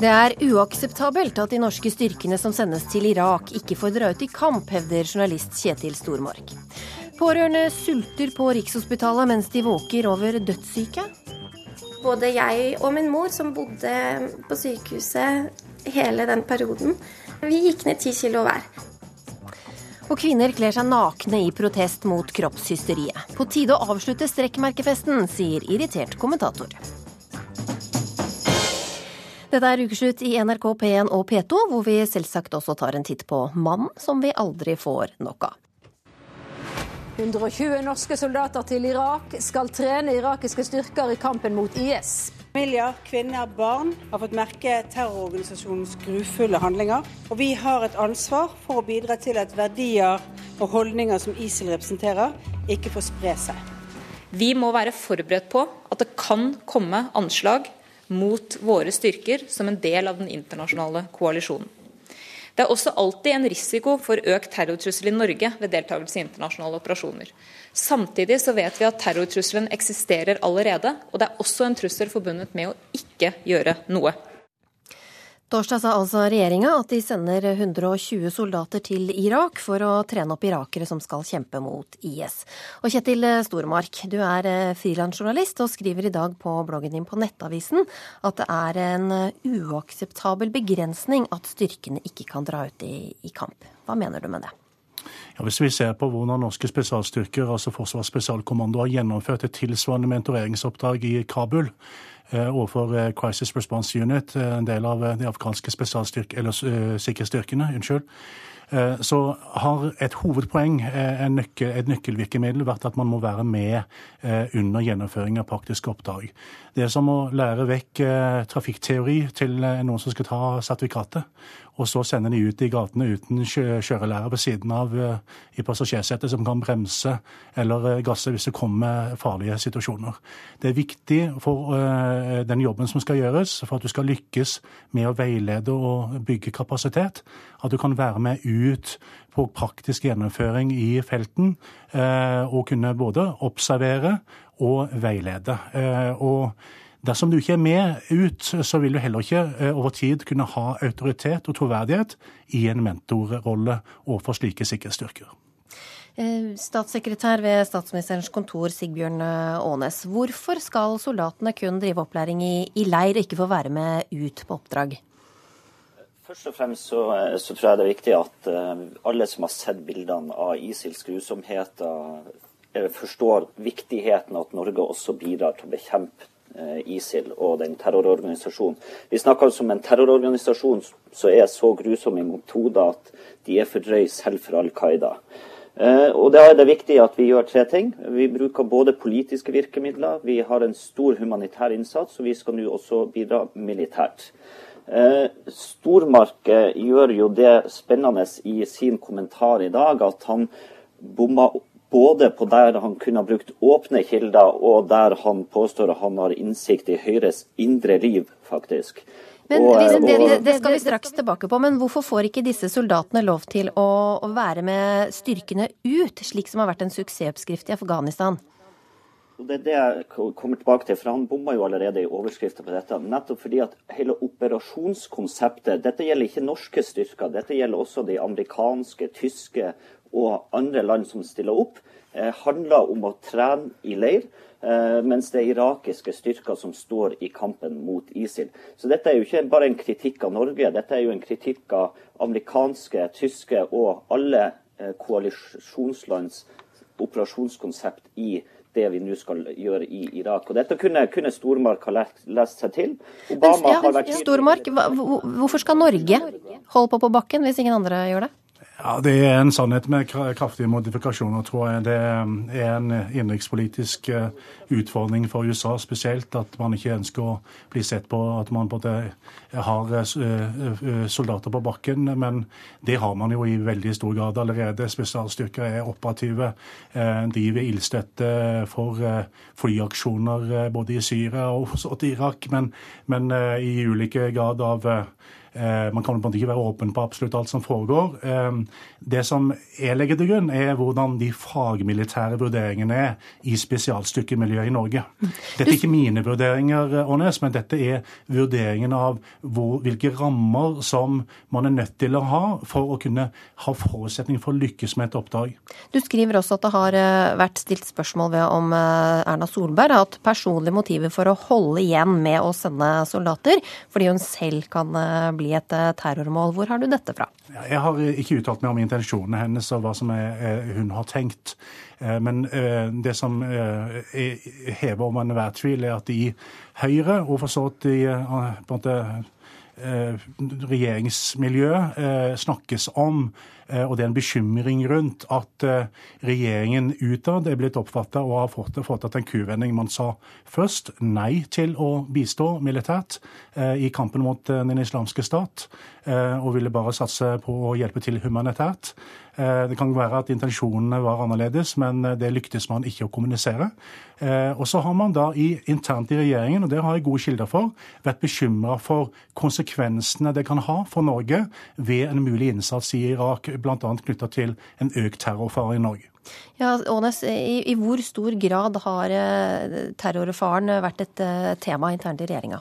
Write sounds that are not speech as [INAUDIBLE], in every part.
Det er uakseptabelt at de norske styrkene som sendes til Irak, ikke får dra ut i kamp, hevder journalist Kjetil Stormark. Pårørende sulter på Rikshospitalet mens de våker over dødssyke. Både jeg og min mor, som bodde på sykehuset hele den perioden, vi gikk ned ti kilo hver. Og kvinner kler seg nakne i protest mot kroppshysteriet. På tide å avslutte strekkmerkefesten, sier irritert kommentator. Dette er ukeslutt i NRK P1 og P2, hvor vi selvsagt også tar en titt på mannen som vi aldri får nok av. 120 norske soldater til Irak skal trene irakiske styrker i kampen mot IS. Familier, kvinner, barn har fått merke terrororganisasjonens grufulle handlinger. Og vi har et ansvar for å bidra til at verdier og holdninger som ISIL representerer, ikke får spre seg. Vi må være forberedt på at det kan komme anslag mot våre styrker som en del av den internasjonale koalisjonen. Det er også alltid en risiko for økt terrortrussel i Norge ved deltakelse i internasjonale operasjoner. Samtidig så vet vi at terrortrusselen eksisterer allerede, og det er også en trussel forbundet med å ikke gjøre noe. Torsdag sa altså regjeringa at de sender 120 soldater til Irak for å trene opp irakere som skal kjempe mot IS. Og Kjetil Stormark, du er eh, frilansjournalist og skriver i dag på bloggen din på Nettavisen at det er en uakseptabel begrensning at styrkene ikke kan dra ut i, i kamp. Hva mener du med det? Ja, hvis vi ser på hvordan norske spesialstyrker, altså Forsvarets spesialkommando, har gjennomført et tilsvarende mentoreringsoppdrag i Kabul, overfor eh, Crisis Response Unit, eh, en del av de afghanske sikkerhetsstyrkene. unnskyld, så har et hovedpoeng, nøkkel, et nøkkelvirkemiddel, vært at man må være med under gjennomføring av praktiske oppdrag. Det er som å lære vekk trafikkteori til noen som skal ta sertifikatet og så sender de ut i gatene uten kjørelærer ved siden av eh, i passasjersetet som kan bremse eller eh, gasse hvis det kommer farlige situasjoner. Det er viktig for eh, den jobben som skal gjøres, for at du skal lykkes med å veilede og bygge kapasitet, at du kan være med ut på praktisk gjennomføring i felten og kunne både observere og veilede. Og Dersom du ikke er med ut, så vil du heller ikke eh, over tid kunne ha autoritet og troverdighet i en mentorrolle overfor slike sikkerhetsstyrker. Eh, statssekretær ved statsministerens kontor Sigbjørn eh, Aanes. Hvorfor skal soldatene kun drive opplæring i, i leir og ikke få være med ut på oppdrag? Først og fremst så, så, tror jeg det er viktig at alle som har sett bildene av ISILs grusomheter, forstår viktigheten av at Norge også bidrar til å bekjempe ISIL og den terrororganisasjonen. Vi snakker altså om en terrororganisasjon som er så grusom i metoder at de er for drøy selv for Al Qaida. Eh, og Da er det viktig at vi gjør tre ting. Vi bruker både politiske virkemidler, vi har en stor humanitær innsats, og vi skal nå også bidra militært. Eh, Stormark gjør jo det spennende i sin kommentar i dag at han bomma både på der han kunne ha brukt åpne kilder, og der han påstår han har innsikt i Høyres indre liv, faktisk. Men og, det, det, det, skal vi straks tilbake på, men hvorfor får ikke disse soldatene lov til å, å være med styrkene ut, slik som har vært en suksessoppskrift i Afghanistan? Det er det jeg kommer tilbake til, for Han bomma jo allerede i overskriften på dette. Nettopp fordi at hele operasjonskonseptet Dette gjelder ikke norske styrker, dette gjelder også de amerikanske, tyske og andre land som stiller opp, eh, handler om å trene i leir. Eh, mens det er irakiske styrker som står i kampen mot ISIL. Så dette er jo ikke bare en kritikk av Norge, dette er jo en kritikk av amerikanske, tyske og alle eh, koalisjonslands operasjonskonsept i det vi nå skal gjøre i Irak. Og Dette kunne, kunne Stormark ha lest, seg til. Obama ja, har vært Stormark, hvorfor skal Norge holde på på bakken hvis ingen andre gjør det? Ja, Det er en sannhet med kraftige modifikasjoner, tror jeg. Det er en innenrikspolitisk eh, utfordring for USA spesielt at man ikke ønsker å bli sett på at man både har eh, eh, soldater på bakken. Men det har man jo i veldig stor grad allerede. Spesialstyrker er operative, driver ildstøtte for flyaksjoner både i Syria og til Irak, men, men i ulike grad av Man kan på en måte ikke være åpen på absolutt alt som foregår. Det som jeg legger til grunn, er hvordan de fagmilitære vurderingene er i spesialstykkemiljøet i Norge. Dette er ikke mine vurderinger, Ånes, men dette er vurderingen av hvor, hvilke rammer som man er nødt til å ha for å kunne ha forutsetninger for å lykkes med et oppdrag. Du skriver også at det har vært stilt spørsmål ved om Erna Solberg har hatt personlige motiver for å holde igjen med å sende soldater, fordi hun selv kan bli et terrormål. Hvor har du dette fra? Jeg har ikke uttalt meg om intensjonene hennes og hva som er, hun har tenkt. Eh, men eh, det som er hever over enhver tvil, er at i Høyre, og for så vidt i på en måte, regjeringsmiljøet, snakkes om Eh, og det er en bekymring rundt at eh, regjeringen utad er blitt oppfatta og har fått, fått en kuvending. Man sa først nei til å bistå militært eh, i kampen mot Den islamske stat, og ville bare satse på å hjelpe til humanitært. Det kan være at intensjonene var annerledes, men det lyktes man ikke å kommunisere. Og så har man da i, internt i regjeringen, og det har jeg gode kilder for, vært bekymra for konsekvensene det kan ha for Norge ved en mulig innsats i Irak bl.a. knytta til en økt terrorfare i Norge. Ja, Ånes, i, i, hvor stor grad har eh, terrorfaren vært et uh, tema internt i regjeringa?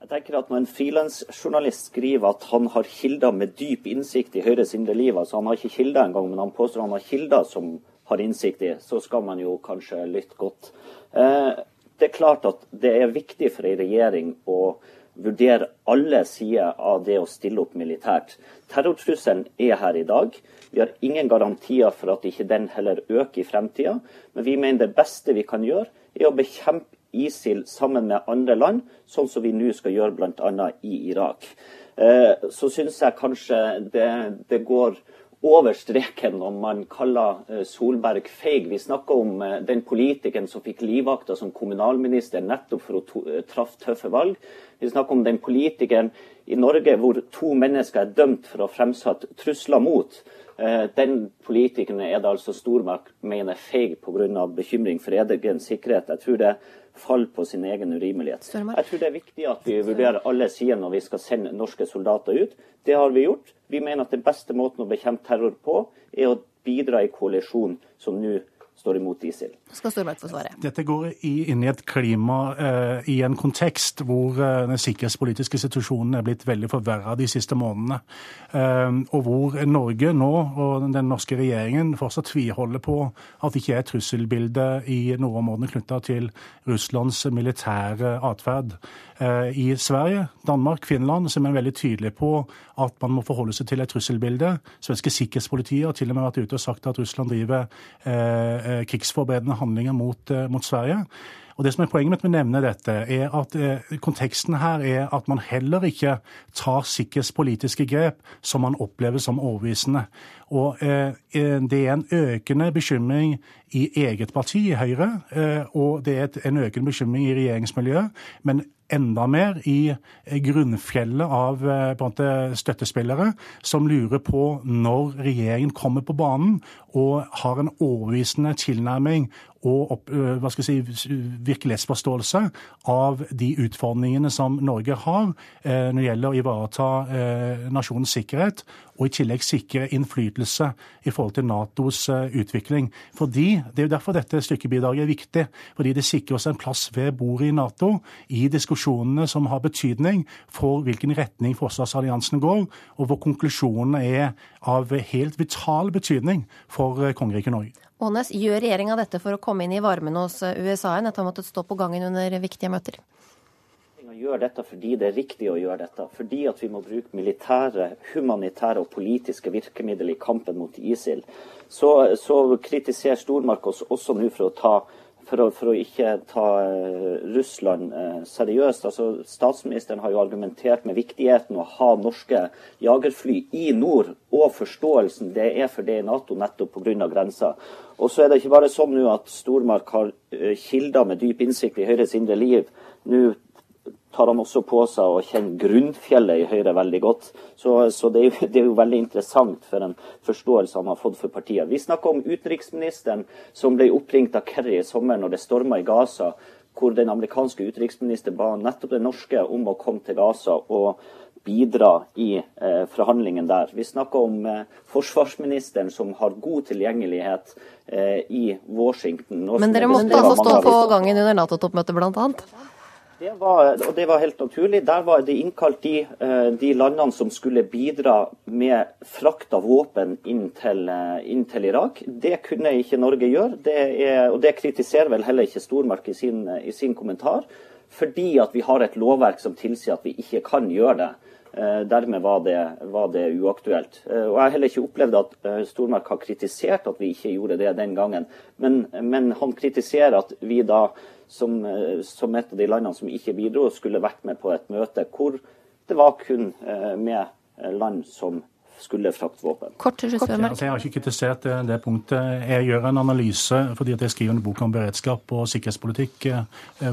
Jeg tenker at Når en frilansjournalist skriver at han har kilder med dyp innsikt i Høyres indre liv, altså han har ikke kilder engang, men han påstår han har kilder som har innsikt i, så skal man jo kanskje lytte godt. Eh, det er klart at det er viktig for en regjering å vurdere alle sider av det å stille opp militært. Terrortrusselen er her i dag. Vi har ingen garantier for at ikke den heller øker i fremtida. Men vi mener det beste vi kan gjøre, er å bekjempe ISIL sammen med andre land, sånn som vi nå skal gjøre bl.a. i Irak. Eh, så syns jeg kanskje det, det går over streken når man kaller eh, Solberg feig. Vi snakker om eh, den politikeren som fikk livvakta som kommunalminister nettopp for å traffe tøffe valg. Vi snakker om den politikeren i Norge hvor to mennesker er dømt for å ha fremsatt trusler mot. Eh, den politikeren er det altså stormakt mener feig pga. bekymring for egen sikkerhet. Jeg tror det faller på sin egen urimelighet. Jeg tror det er viktig at vi vurderer alle sider når vi skal sende norske soldater ut. Det har vi gjort. Vi mener at den beste måten å bekjempe terror på, er å bidra i koalisjon som nå står imot ISIL. Skal Storberg få svare. Dette går inn i et klima, eh, i en kontekst hvor eh, den sikkerhetspolitiske situasjonen er blitt veldig forverra de siste månedene. Eh, og hvor Norge nå, og den norske regjeringen, fortsatt tviholder på at det ikke er et trusselbilde i nordområdene knytta til Russlands militære atferd. I Sverige, Danmark, Finland så er veldig tydelig på at man må forholde seg til et trusselbilde. Svenske sikkerhetspolitiet har til og med vært ute og sagt at Russland driver krigsforberedende handlinger mot, eh, mot Sverige. Og det som er Poenget mitt med å nevne dette, er at eh, konteksten her er at man heller ikke tar sikkerhetspolitiske grep som man opplever som overbevisende. Og eh, eh, Det er en økende bekymring i eget parti, i Høyre, eh, og det er en økende bekymring i regjeringsmiljøet. Men enda mer i eh, grunnfjellet av måte, støttespillere som lurer på når regjeringen kommer på banen og har en overbevisende tilnærming og opp, hva skal jeg si, virkelighetsforståelse av de utfordringene som Norge har når det gjelder å ivareta nasjonens sikkerhet, og i tillegg sikre innflytelse i forhold til Natos utvikling. Fordi, Det er jo derfor dette stykkebidraget er viktig. Fordi det sikrer oss en plass ved bordet i Nato i diskusjonene som har betydning for hvilken retning forsvarsalliansen går, og hvor konklusjonene er av helt vital betydning for kongeriket Norge. Ånes, gjør regjeringa dette for å komme inn i varmen hos USA-en etter å ha måttet stå på gangen under viktige møter? gjør dette fordi det er riktig å gjøre dette. Fordi at vi må bruke militære, humanitære og politiske virkemidler i kampen mot ISIL. Så, så kritiserer Stormark oss også nå for å ta for å, for å, ikke ta uh, Russland uh, seriøst. Altså, statsministeren har jo argumentert med viktigheten å ha norske jagerfly i nord, og forståelsen det er for det i Nato nettopp pga. grensa. Og så er det ikke bare sånn nå at Stormark har uh, kilder med dyp innsikt i Høyres indre liv nå tar han også på seg å kjenne grunnfjellet i Høyre veldig godt. Så, så det, er jo, det, er jo, veldig interessant for en forståelse han har fått for partiet. Vi snakker om utenriksministeren som ble oppringt av Kerry i sommer når det storma i Gaza, hvor den amerikanske utenriksministeren ba nettopp den norske om å komme til Gaza og bidra i eh, forhandlingene der. Vi snakker om eh, forsvarsministeren som har god tilgjengelighet eh, i Washington. Men dere måtte altså stå på gangen under Nato-toppmøtet, bl.a.? Det var, og det var helt naturlig. Der var det innkalt de, eh, de, landene som skulle bidra med frakt av våpen inn til, eh, inn til Irak. Det kunne ikke Norge gjøre, det er, og det kritiserer vel heller ikke Stormark i sin, i sin, kommentar. Fordi at vi har et lovverk som tilsier at vi ikke kan gjøre det. Eh, dermed var det, var det uaktuelt. Og Jeg har heller ikke opplevd at Stormark har kritisert at vi ikke gjorde det den gangen. Men, men han kritiserer at vi da som, eh, som, et av de landene som ikke bidro, skulle vært med på et møte hvor det var kun eh, med eh, land som skulle frakte våpen. Kort til slutt, altså, Jeg har ikke kritisert det, det, punktet. Jeg gjør en analyse fordi at jeg skriver en bok om beredskap og sikkerhetspolitikk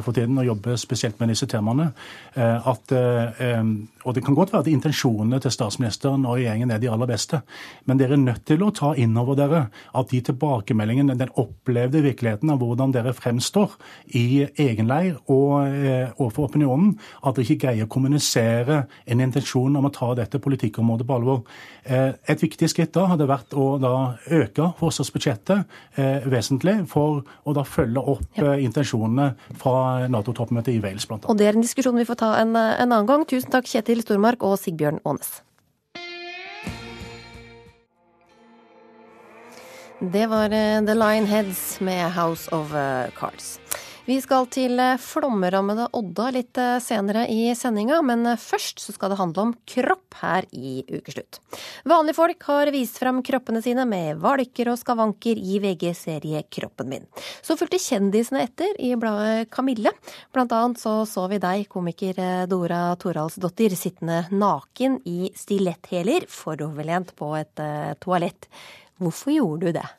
for tiden, og jobber spesielt med disse temaene. At, og Det kan godt være at intensjonene til statsministeren og regjeringen er de aller beste, men dere er nødt til å ta inn over dere at de tilbakemeldingene, den opplevde virkeligheten av hvordan dere fremstår i egen leir og eh, overfor opinionen, at dere ikke greier å kommunisere en intensjon om å ta dette politikkområdet på alvor. Eh, et viktig skritt da hadde vært å da øke forsvarsbudsjettet eh, vesentlig for å da følge opp ja. intensjonene fra Nato-toppmøtet i Wales bl.a. Og det er en diskusjon vi får ta en, en annen gang. Tusen takk, Kjetil Stormark og Sigbjørn Aanes. Det var eh, The Lionheads med House of eh, Cards. Vi skal til Flommerammede flomrammede Odda litt eh, senere i sendinga, men eh, først så skal det handle om kropp her i Ukeslutt. Vanlige folk har vist frem kroppene sine med valker og skavanker i VG-serie Kroppen min. Så fulgte kjendisene etter i bladet Kamille. Blant annet så så vi deg, komiker Dora Toralsdottir, sittende naken i stiletthæler foroverlent på et toalett. Hvorfor gjorde du det?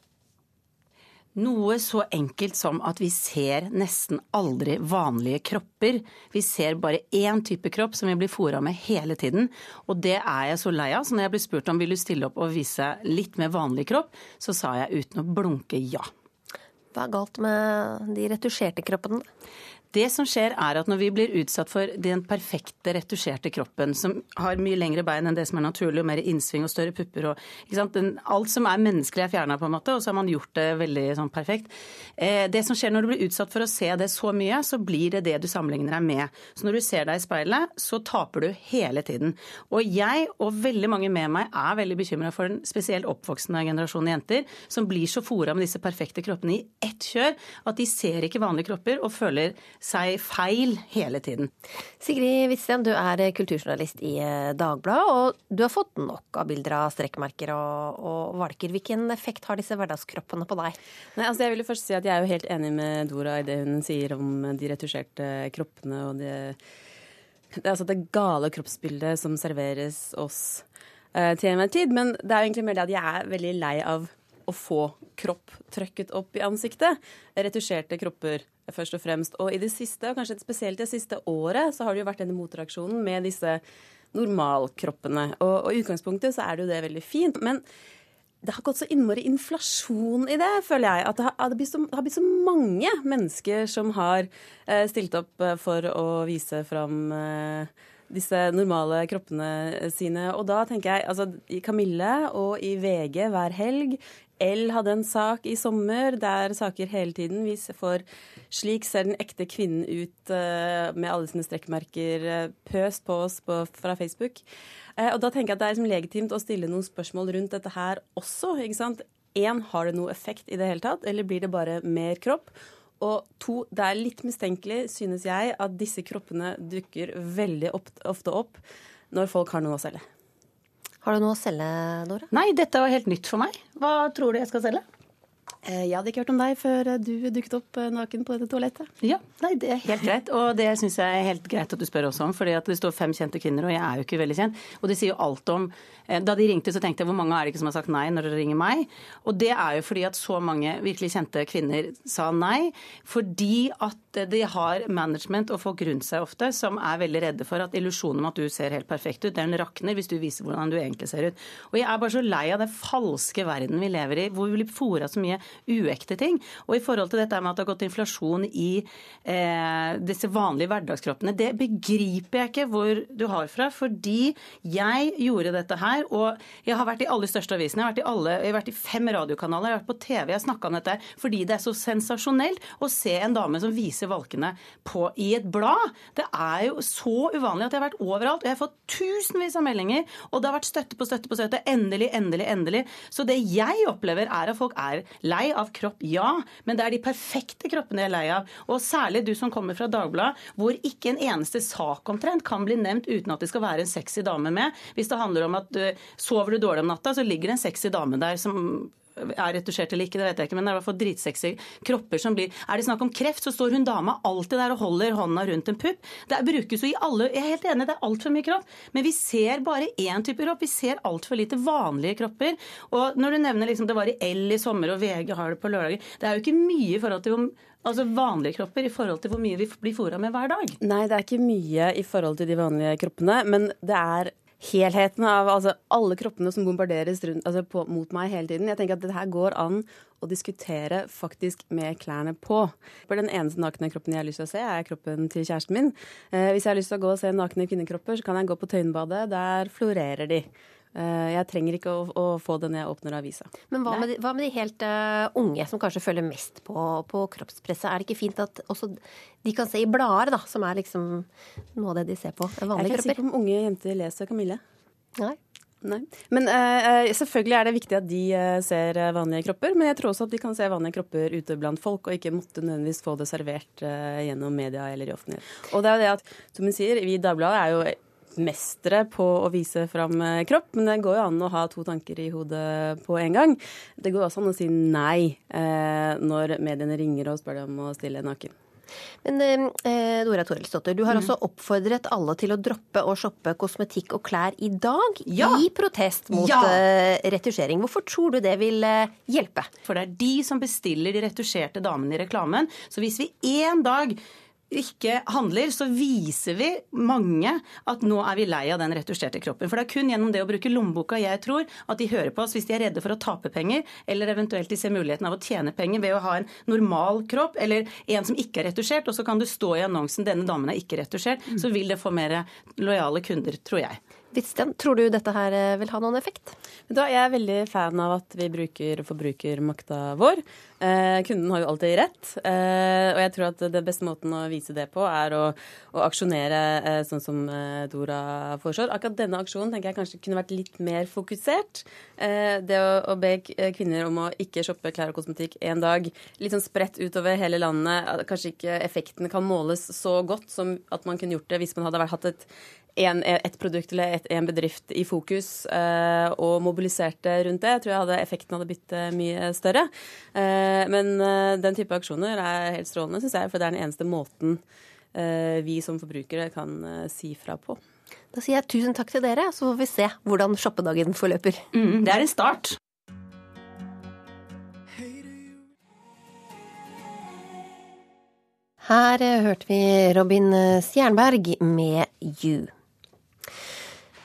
Noe så enkelt som at vi ser nesten aldri vanlige kropper. Vi ser bare én type kropp som vi blir fora med hele tiden. Og det er jeg så lei av. Så når jeg blir spurt om vil du stille opp og vise litt mer vanlig kropp, så sa jeg uten å blunke ja. Hva er galt med de retusjerte kroppene? Det som skjer er at når vi blir utsatt for den perfekte retusjerte kroppen, som har mye lengre bein enn det som er naturlig, og mer innsving og større pupper og den, Alt som er menneskelig er fjerna, på en måte, og så har man gjort det veldig sånn perfekt. Eh, det som skjer når du blir utsatt for å se det så mye, så blir det det du sammenligner deg med. Så når du ser deg i speilet, så taper du hele tiden. Og jeg, og veldig mange med meg, er veldig bekymra for den spesielt oppvoksende generasjonen jenter, som blir så fora med disse perfekte kroppene i ett kjør at de ser ikke vanlige kropper og føler seg feil hele tiden. Sigrid Witzsten, du er kulturjournalist i eh, Dagbladet, og du har fått nok av bilder av strekkmerker og, og valker. Hvilken effekt har disse hverdagskroppene på deg? Nei, altså jeg vil jo først si at jeg er jo helt enig med Dora i det hun sier om de retusjerte kroppene og det, det, altså det gale kroppsbildet som serveres oss uh, til enhver tid. Men det er jo egentlig mer det at jeg er veldig lei av å få kropp trøkket opp i ansiktet. Retusjerte kropper først og fremst. Og i det siste, og kanskje spesielt det siste året, så har det jo vært denne motreaksjonen med disse normalkroppene. Og, i utgangspunktet så er det jo det veldig fint. Men det har gått så innmari inflasjon i det, føler jeg. At det har, det blitt, så, det har blitt så, mange mennesker som har eh, stilt opp eh, for å vise fram eh, disse normale kroppene sine. Og da tenker jeg altså i Kamille og i VG hver helg, L hadde en sak i sommer der saker hele tiden viser for slik ser den ekte kvinnen ut uh, med alle sine strekkmerker uh, pøst på oss på, fra Facebook. Uh, og da tenker jeg at det er liksom legitimt å stille noen spørsmål rundt dette her også. ikke sant? Én, har det noe effekt i det hele tatt, eller blir det bare mer kropp? Og to, det er litt mistenkelig, synes jeg, at disse kroppene dukker veldig ofte opp når folk har noe å selge. Har du noe å selge, Dora? Nei, dette var helt nytt for meg. Hva tror du jeg skal selge? Eh, jeg hadde ikke hørt om deg før du dukket opp eh, naken på dette toalettet. Ja, nei, det er helt greit. Og det syns jeg er helt greit at du spør også om. fordi at det står fem kjente kvinner, og jeg er jo ikke veldig kjent. Og det sier jo alt om eh, Da de ringte, så tenkte jeg hvor mange er det ikke som har sagt nei når dere ringer meg? Og det er jo fordi at så mange virkelig kjente kvinner sa nei. Fordi at de har management og folk rundt seg ofte som er veldig redde for at illusjonen om at du ser helt perfekt ut, den rakner hvis du viser hvordan du egentlig ser ut. Og jeg er bare så lei av den falske verden vi lever i, hvor vi blir fora så mye uekte ting. Og i forhold til dette med at det har gått inflasjon i eh, disse vanlige hverdagskroppene, det begriper jeg ikke hvor du har fra. Fordi jeg gjorde dette her, og jeg har vært i alle største avisene. Jeg har vært i, alle, jeg har vært i fem radiokanaler, jeg har vært på TV, jeg har snakka om dette fordi det er så sensasjonelt å se en dame som viser valkene på, i et blad. Det er jo så uvanlig at jeg har vært overalt. og Jeg har fått tusenvis av meldinger, og det har vært støtte på støtte på støtte. Endelig, endelig, endelig. Så det jeg opplever, er at folk er lei av kropp, ja, men det er de perfekte kroppene jeg er lei av. Og særlig du som kommer fra Dagbladet, hvor ikke en eneste sak omtrent kan bli nevnt uten at det skal være en sexy dame med. Hvis det handler om at du, sover du dårlig om natta, så ligger det en sexy dame der som er retusjert eller ikke, det vet jeg ikke, men det er i hvert fall dritsexy kropper som blir Er det snakk om kreft, så står hun dama alltid der og holder hånda rundt en pupp. Det brukes jo i alle Jeg er helt enig, det er altfor mye kropp, men vi ser bare én type kropp. Vi ser altfor lite vanlige kropper. Og når du nevner liksom det var i L i sommer og VG har det på lørdager, det er jo ikke mye i forhold til om Altså vanlige kropper i forhold til hvor mye vi blir fora med hver dag? Nei, det er ikke mye i forhold til de vanlige kroppene, men det er helheten av altså, alle kroppene som bombarderes rundt, altså, på, mot meg hele tiden. Jeg tenker at det her går an å diskutere faktisk med klærne på. For Den eneste nakne kroppen jeg har lyst til å se, er kroppen til kjæresten min. Eh, hvis jeg har lyst til å gå og se nakne kvinnekropper, så kan jeg gå på Tøyenbadet. Der florerer de. Eh, jeg trenger ikke å, å, få det når jeg åpner avisa. Men hva med, de, hva med de helt uh, unge som kanskje følger mest på, på, kroppspresset? Er det ikke fint at også de kan se i blader, da, som er liksom noe av det de ser på? Vanlige kropper? Jeg er ikke sikker på om unge jenter leser Camille. Nei. Nei. Men uh, selvfølgelig er det viktig at de uh, ser vanlige kropper, men jeg tror også at de kan se vanlige kropper ute blant folk, og ikke måtte nødvendigvis få det servert uh, gjennom media eller i offentlighet. Og det er jo det at, som hun sier, vi i Dagbladet er jo mestere på å vise fram eh, kropp, men det går jo an å ha to tanker i hodet på en gang. Det går også an å si nei eh, når mediene ringer og spør deg om å stille naken. Men eh, Dora Torelsdotter, du har mm. også oppfordret alle til å droppe å shoppe kosmetikk og klær i dag, ja. i protest mot ja. eh, retusjering. Hvorfor tror du det vil eh, hjelpe? For det er de som bestiller de retusjerte damene i reklamen. Så hvis vi en dag ikke handler, så viser vi mange at nå er vi lei av den retusjerte kroppen. For det er kun gjennom det å bruke lommeboka jeg tror at de hører på oss hvis de er redde for å tape penger, eller eventuelt de ser muligheten av å tjene penger ved å ha en normal kropp, eller en som ikke er retusjert, og så kan du stå i annonsen 'denne damen er ikke retusjert', så vil det få mer lojale kunder, tror jeg. Hvitsten, tror du dette her eh, vil ha noen effekt? Da, jeg er veldig fan av at vi bruker forbrukermakta vår. Eh, kunden har jo alltid rett. Eh, og jeg tror at den beste måten å vise det på, er å, å aksjonere eh, sånn som eh, Dora foreslår. Akkurat denne aksjonen tenker jeg kanskje kunne vært litt mer fokusert. Eh, det å, å, be kvinner om å ikke shoppe klær og kosmetikk en dag, litt sånn spredt utover hele landet. Kanskje ikke effekten kan måles så godt som at man kunne gjort det hvis man hadde hatt et en, et produkt eller et, en bedrift i fokus eh, og mobiliserte rundt det, jeg tror jeg hadde, effekten hadde blitt eh, mye større. Eh, men eh, den type aksjoner er helt strålende, syns jeg, for det er den eneste måten eh, vi som forbrukere kan eh, si fra på. Da sier jeg tusen takk til dere, så får vi se hvordan shoppedagen forløper. Mm, det er en start. Her hørte vi Robin Stjernberg med You.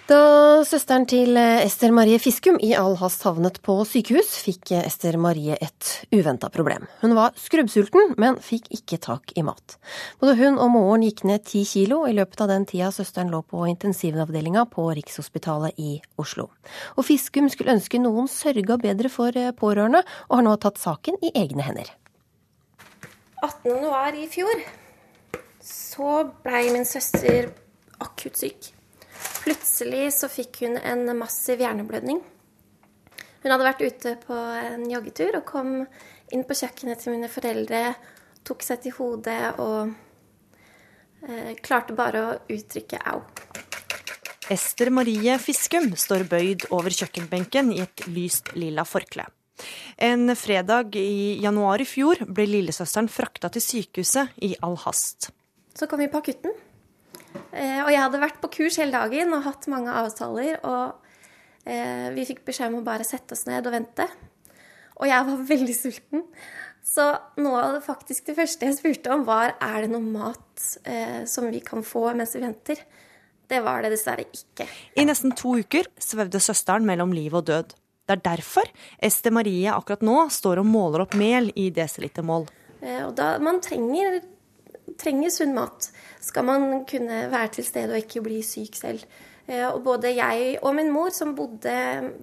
Da søsteren til Ester Marie Fiskum i all hast havnet på sykehus, fikk Ester Marie et uventa problem. Hun var skrubbsulten, men fikk ikke tak i mat. Både hun og moren gikk ned ti kilo i løpet av den tida søsteren lå på intensivavdelinga på Rikshospitalet i Oslo. Og Fiskum skulle ønske noen sørga bedre for pårørende, og har nå tatt saken i egne hender. 18.1 i fjor så blei min søster akutt syk. Plutselig så fikk hun en massiv hjerneblødning. Hun hadde vært ute på en joggetur og kom inn på kjøkkenet til mine foreldre, tok seg til hodet og eh, klarte bare å uttrykke au. Ester Marie Fiskum står bøyd over kjøkkenbenken i et lyst lilla forkle. En fredag i januar i fjor ble lillesøsteren frakta til sykehuset i all hast. Så kom vi på akutten. Eh, og jeg hadde vært på kurs hele dagen og hatt mange avtaler. Og eh, vi fikk beskjed om å bare sette oss ned og vente. Og jeg var [LAUGHS] veldig sulten. Så noe av det faktisk det første jeg spurte om, var er det noe mat eh, som vi kan få mens vi venter. Det var det dessverre ikke. I nesten to uker svevde søsteren mellom liv og død. Det er derfor Ester Marie akkurat nå står og måler opp mel i desilitermål. Eh, og da man trenger, trenger sunn mat, skal man kunne være til stede og ikke bli syk selv. Eh, og både jeg og min mor, som bodde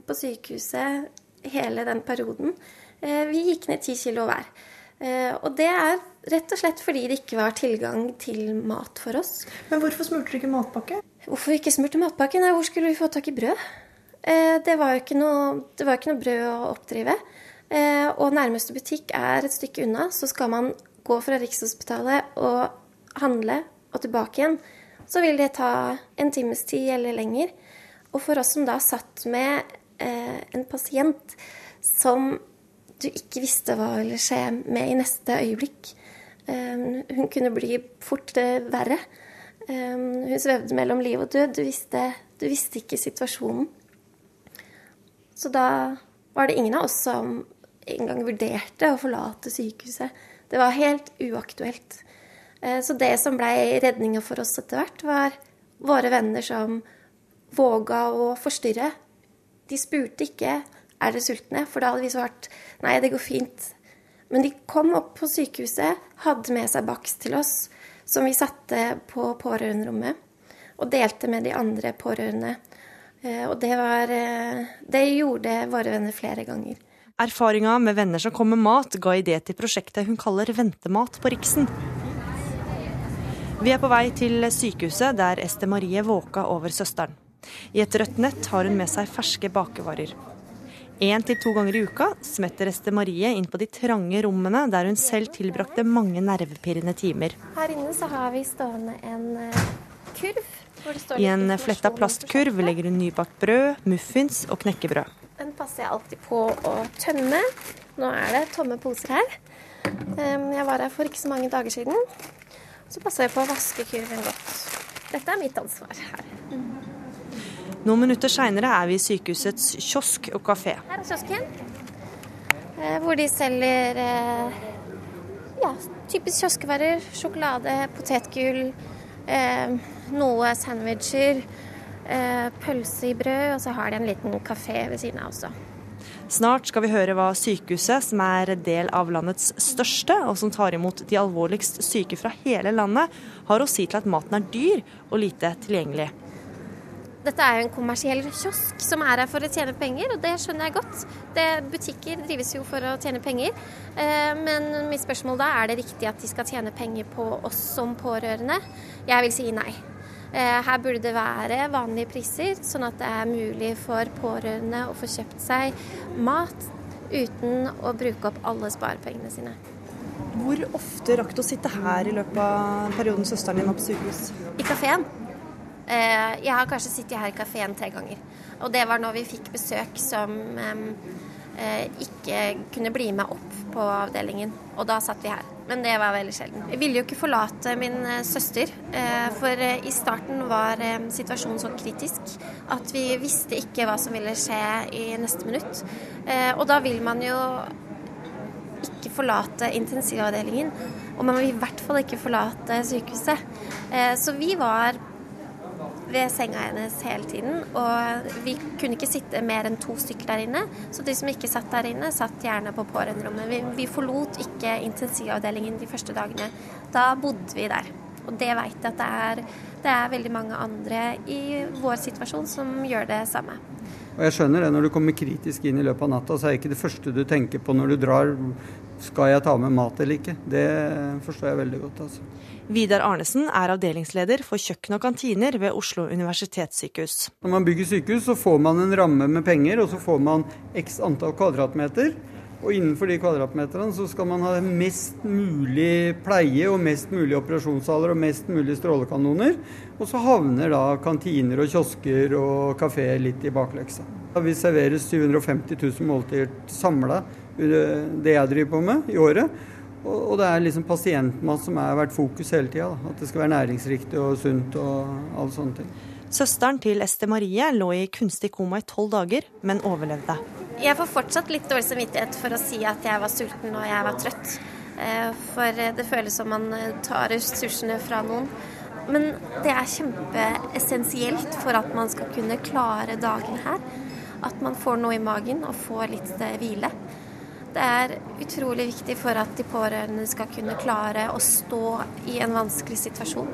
på sykehuset hele den perioden, eh, vi gikk ned ti kilo hver. Og det er rett og slett fordi det ikke var tilgang til mat for oss. Men hvorfor smurte dere ikke matpakke? Hvorfor ikke smurte matpakke? Nei, hvor skulle vi få tak i brød? Eh, det var jo ikke noe, det var ikke noe brød å oppdrive. Eh, og nærmeste butikk er et stykke unna, så skal man gå fra Rikshospitalet og handle og tilbake igjen, så vil det ta en times tid eller lenger. Og for oss som da satt med eh, en pasient som du ikke visste hva ville skje med i neste øyeblikk Hun kunne bli fort verre. Hun svevde mellom liv og død. Du visste, du visste ikke situasjonen. Så da var det ingen av oss som engang vurderte å forlate sykehuset. Det var helt uaktuelt. Eh, så det som ble redninga for oss etter hvert, var våre venner som våga å forstyrre. De spurte ikke er dere sultne, for da hadde vi svart nei, det går fint. Men de kom opp på sykehuset, hadde med seg bakst til oss, som vi satte på pårørenderommet, og delte med de andre pårørende. Eh, og det var eh, Det gjorde våre venner flere ganger. Erfaringa med venner som kom med mat, ga idé til prosjektet hun kaller Ventemat på Riksen. Vi er på vei til sykehuset der Este Marie våka over søsteren. I et rødt nett har hun med seg ferske bakevarer. Én til to ganger i uka smetter Este Marie inn på de trange rommene der hun selv tilbrakte mange nervepirrende timer. Her inne så har vi stående en eh, kurv i en fletta plastkurv legger hun nybakt brød, muffins og knekkebrød. Den passer jeg alltid på å tømme. Nå er det tomme poser her. Jeg var her for ikke så mange dager siden. Så passer jeg på å vaske kurven godt. Dette er mitt ansvar her. Noen minutter seinere er vi i sykehusets kiosk og kafé. Her er kiosken, eh, hvor de selger eh, ja, typisk kioskvarer. Sjokolade, potetgull, eh, noe sandwicher, pølse i brød, og så har de en liten kafé ved siden av også. Snart skal vi høre hva sykehuset, som er del av landets største, og som tar imot de alvorligst syke fra hele landet, har å si til at maten er dyr og lite tilgjengelig. Dette er jo en kommersiell kiosk som er her for å tjene penger, og det skjønner jeg godt. Det, butikker drives jo for å tjene penger, eh, men mitt spørsmål da er det riktig at de skal tjene penger på oss som pårørende? Jeg vil si nei. Eh, her burde det være vanlige priser, sånn at det er mulig for pårørende å få kjøpt seg mat uten å bruke opp alle sparepengene sine. Hvor ofte rakk du å sitte her i løpet av perioden søsteren din var på sykehus? I kafeen. Eh, jeg har kanskje sittet her i kafeen tre ganger. Og det var når vi fikk besøk som ikke kunne bli med opp på avdelingen. Og da satt vi her. Men det var veldig sjelden. Jeg ville jo ikke forlate min eh, søster, eh, for eh, i starten var situasjonen så kritisk at vi visste ikke hva som ville skje i neste minutt. Og da vil man jo ikke forlate intensivavdelingen. Og man vil i hvert fall ikke forlate sykehuset. Så vi var ved senga hennes hele tiden. Og vi kunne ikke sitte mer enn to stykker der inne. Så de som ikke satt der inne, satt gjerne på pårørenderommet. Vi, vi forlot ikke intensivavdelingen de første dagene. Da bodde vi der. Og det veit jeg at det er, det er veldig mange andre i vår situasjon som gjør det samme. Og jeg skjønner det, Når du kommer kritisk inn i løpet av natta, så er det ikke det første du tenker på når du drar. Skal jeg ta med mat eller ikke? Det forstår jeg veldig godt. altså. Vidar Arnesen er avdelingsleder for kjøkken og kantiner ved Oslo universitetssykehus. Når man bygger sykehus, så får man en ramme med penger, og så får man x antall kvadratmeter. Og innenfor de kvadratmeterne så skal man ha mest mulig pleie og mest mulig operasjonssaler og mest mulig strålekanoner. Og så havner da kantiner og kiosker og kafeer litt i bakleksa. Vi serverer 750 000 måltider samla, det jeg driver på med, i året. Og det er liksom pasientmat som har vært fokus hele tida. At det skal være næringsriktig og sunt og alle sånne ting. Søsteren til Este Marie lå i kunstig koma i tolv dager, men overlevde. Jeg får fortsatt litt dårlig samvittighet for å si at jeg var sulten og jeg var trøtt. Eh, for det føles som man eh, tar ressursene fra noen. Men det er kjempeessensielt for at man skal kunne klare dagen her. At man får noe i magen og får litt eh, hvile. Det er utrolig viktig for at de pårørende skal kunne klare å stå i en vanskelig situasjon.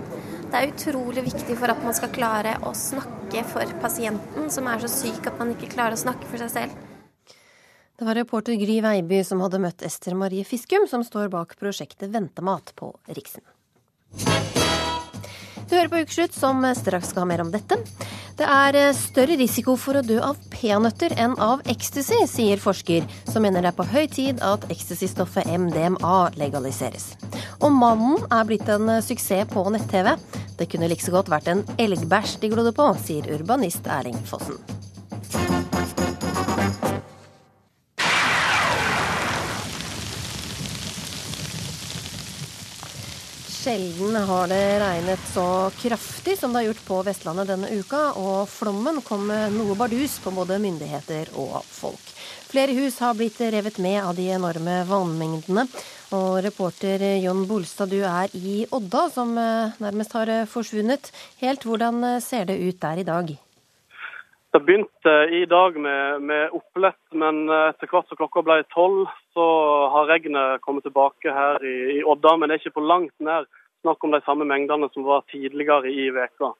Det er utrolig viktig for at man skal klare å snakke for pasienten, som er så syk at man ikke klarer å snakke for seg selv. Det var reporter Gry Veiby som hadde møtt Ester Marie Fiskum, som står bak prosjektet Ventemat på Riksen. Du hører på Ukeslutt, som straks skal ha mer om dette. Det er eh, større risiko for å dø av peanøtter enn av ecstasy, sier forsker, som mener det er på høy tid at ecstasystoffet MDMA legaliseres. Og mannen er blitt en eh, suksess på nett-TV. Det kunne like så godt vært en elgbæsj de glodde på, sier urbanist Erling Fossen. Sjelden har det regnet så kraftig som det har gjort på Vestlandet denne uka, og flommen kom med noe bardus på både myndigheter og folk. Flere hus har blitt revet med av de enorme vannmengdene. Og reporter Jon Bolstad, du er i Odda, som eh, nærmest har eh, forsvunnet. Helt hvordan eh, ser det ut der i dag? Det begynte i dag med, med opplett, men etter hvert som klokka ble tolv, så har regnet kommet tilbake her i, i, Odda. Men det er ikke på langt nær snakk om de samme mengdene som var tidligere i veka.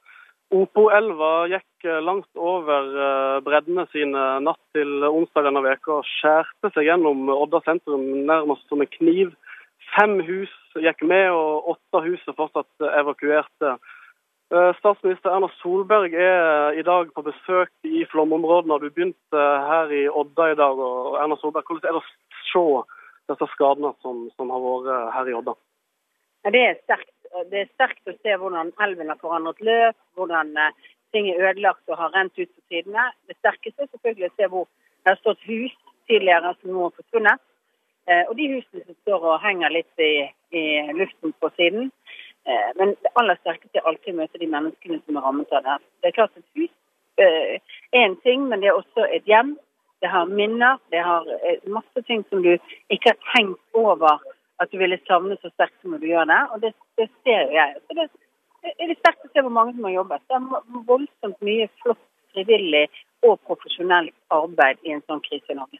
Opoelva gikk langt over breddene sine natt til onsdag denne veka og skjærte seg gjennom Odda sentrum nærmest som en kniv. Fem hus gikk med, og åtte hus er fortsatt evakuerte. Eh, statsminister Erna Solberg er i dag på besøk i flomområdene. Du begynte her i Odda i dag. og Erna Solberg, Hvordan er det å se disse skadene som, som har vært her i Odda? Det er, sterkt. det er sterkt å se hvordan elven har forandret løp, hvordan eh, ting er ødelagt og har rent ut på sidene. Det sterkeste er selvfølgelig å se hvor det har stått hus tidligere som nå har forsvunnet. Eh, og de husene som står og henger litt i, i luften på siden. Eh, men det aller sterkeste er alltid å møte de menneskene som er rammet av det. Det er klart Et hus eh, er en ting, men det er også et hjem. Det har minner. Det har eh, masse ting som du ikke har tenkt over at du ville savne så sterkt som du gjør det. Og det, det ser jeg. Så det er det sterkt å se hvor mange som har jobbet. Det er voldsomt mye flott frivillig og profesjonelt arbeid i en sånn krise i Norge.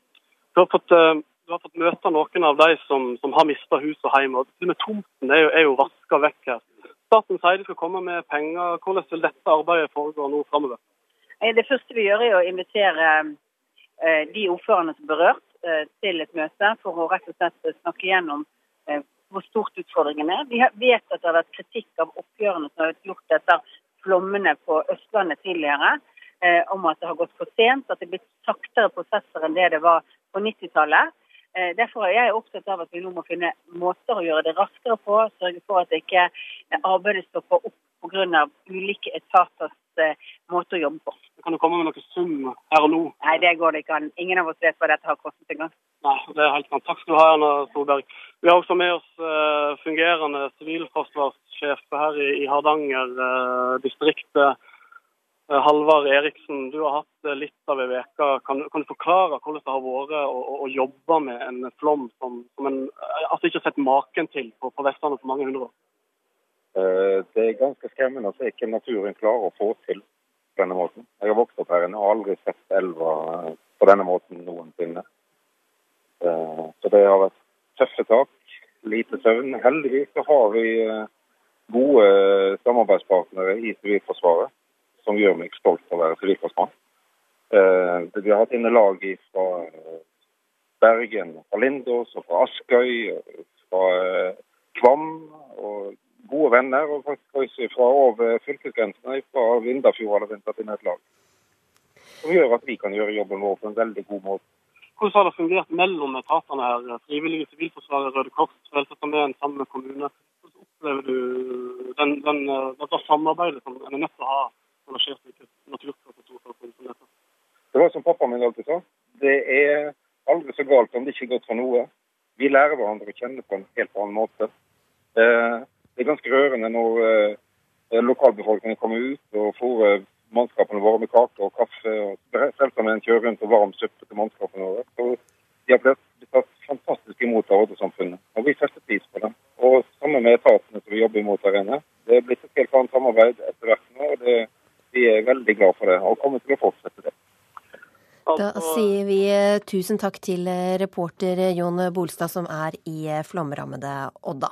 Du har fått du har fått møte noen av de som, som har mista hus og hjem. og med Tomten er jo, er jo vaska vekk her. Staten sier de skal komme med penger. Hvordan vil dette arbeidet foregå nå framover? Det første vi gjør er å invitere eh, de ordførerne som er berørt, eh, til et møte for å rett og slett snakke gjennom eh, hvor stort utfordringen er. Vi vet at det har vært kritikk av oppgjørene som har vært gjort etter flommene på Østlandet tidligere, om at det har gått for sent, at det er blitt saktere prosesser enn det det var på 90-tallet. Eh, derfor er jeg opptatt av at vi nå må finne måter å gjøre det raskere på. Sørge for at ikke arbeidet stopper opp pga. ulike etaters eh, måte å jobbe på. Kan du komme med noe sum her og nå? Nei, det går det ikke an. Ingen av oss vet hva dette har kostet engang. Nei, det er helt sant. Takk skal du ha, Erna Solberg. Vi har også med oss fungerende sivilforsvarssjef her i, Hardanger uh, distrikt. Eh, Halvard Eriksen, du har hatt litt av ei uke. Kan, kan, du forklare hvordan det har vært å, å, jobbe med en flom som, som en eh, altså ikke har sett maken til på, på Vestlandet for mange hundre år? Eh, det er ganske skremmende å se hva naturen klarer å få til på denne måten. Jeg har vokst opp her og aldri sett elva på denne måten noensinne. Så det har vært tøffe tak, lite søvn. Heldigvis så har vi gode samarbeidspartnere i Sivilforsvaret som gjør meg stolt av å være sivilforsmann. Eh, vi har hatt inne lag fra eh, Bergen, fra Lindås og fra Askøy, fra eh, Kvam. og Gode venner, og faktisk også fra over fylkesgrensene. Fra Vindafjord har vi tatt inn et lag. Som gjør at vi kan gjøre jobben vår på en veldig god måte. Hvordan har det fungert mellom etatene her? Frivillige Sivilforsvaret, Røde Kors, Frelsesarmeen sammen med kommune. Hvordan opplever du den, den, dette samarbeidet som en er nødt til å ha Det var som pappa min alltid sa. Det er aldri så galt om det ikke er godt for noe. Vi lærer hverandre å kjenne på en helt annen måte. Eh, det er ganske rørende når eh, lokalbefolkningen kommer ut og fôrer mannskapene våre med kake og kaffe. og Frelsesarmeen kjører rundt og varm suppe til mannskapene våre. Så de har blitt tatt fantastisk imot av Odda-samfunnet, og vi setter pris på det. Og sammen med etatene som vi jobber imot der inne. Det er blitt et helt annet samarbeid etter hvert nå, og det, vi er veldig glad for det, og kommer til å fortsette det. Da sier vi eh, tusen takk til eh, reporter Jon Bolstad, som er i eh, flomrammede Odda.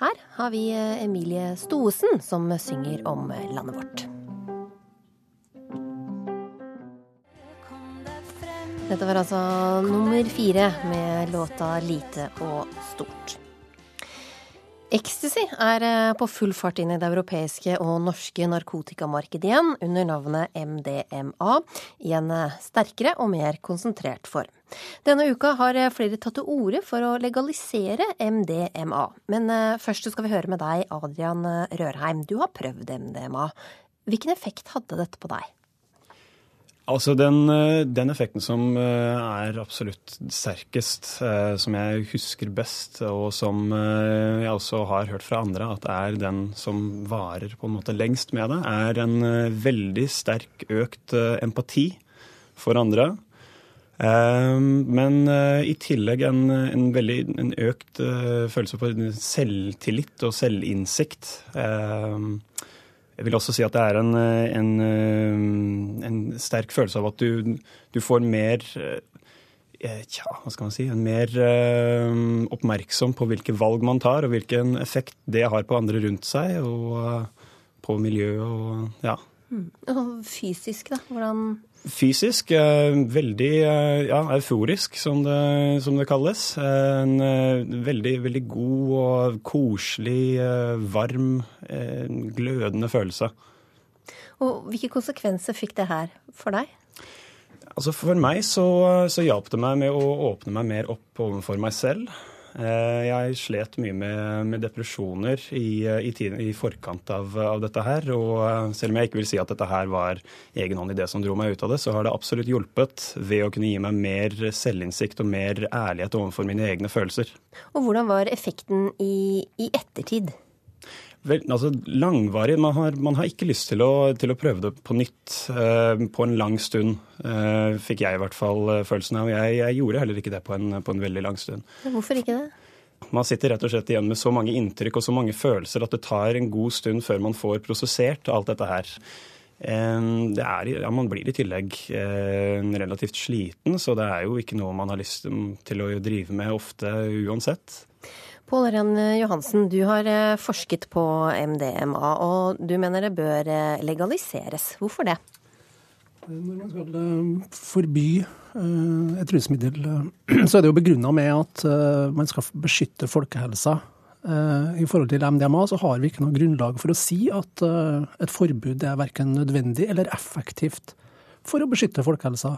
Her har vi Emilie Stoesen, som synger om landet vårt. Dette var altså nummer fire med låta 'Lite og stort'. Ecstasy er eh, på full fart inn i det europeiske og norske narkotikamarkedet igjen, under navnet MDMA, i en eh, sterkere og mer konsentrert form. Denne uka har eh, flere tatt til orde for å legalisere MDMA. Men først skal vi høre med deg, Adrian Rørheim. Du har prøvd MDMA. Hvilken effekt hadde dette på deg? Altså den, eh, den, effekten som eh, er absolutt sterkest, eh, som jeg husker best, og som jeg også har hørt fra andre at er den som varer på en måte lengst med det, er en veldig sterk økt empati for andre. Men i tillegg en, en veldig en økt følelse for selvtillit og selvinnsikt. Jeg vil også si at det er en, en, en sterk følelse av at du, du får mer eh, Tja, hva skal man si En mer oppmerksom på hvilke valg man tar, og hvilken effekt det har på andre rundt seg, og på miljøet og ja. Mm. Og fysisk, da? Hvordan Fysisk eh, veldig eh, ja, euforisk, som det, som det, kalles. En eh, veldig, veldig god og koselig, varm, glødende følelse. Og Hvilke konsekvenser fikk det her for deg? Altså For meg så, så hjalp det meg med å åpne meg mer opp overfor meg selv. Eh, jeg slet mye med, med depresjoner i, i, tiden, i forkant av, av, dette her. Og eh, selv om jeg ikke vil si at dette her var egenhånd i det som dro meg ut av det, så har det absolutt hjulpet ved å kunne gi meg mer selvinnsikt og mer ærlighet overfor mine egne følelser. Og hvordan var effekten i, i ettertid? Vel, altså Langvarig. Man har, man har ikke lyst til å, til å, prøve det på nytt eh, på en lang stund. Eh, fikk jeg i hvert fall eh, følelsen av. Jeg, jeg gjorde heller ikke det på en, på en veldig lang stund. Hvorfor ikke det? Man sitter rett og slett igjen med så mange inntrykk og så mange følelser at det tar en god stund før man får prosessert alt dette her. Eh, det er, ja, man blir i tillegg eh, relativt sliten, så det er jo ikke noe man har lyst til å drive med ofte uansett. Pål Ørjan Johansen, du har eh, forsket på MDMA, og du mener det bør eh, legaliseres. Hvorfor det? Når man skal eh, forby et rusmiddel, [CLEARS THROAT] så er det jo begrunna med at man skal beskytte folkehelsa. I forhold til MDMA så har vi ikke noe grunnlag for å si at et forbud er verken nødvendig eller effektivt for å beskytte folkehelsa.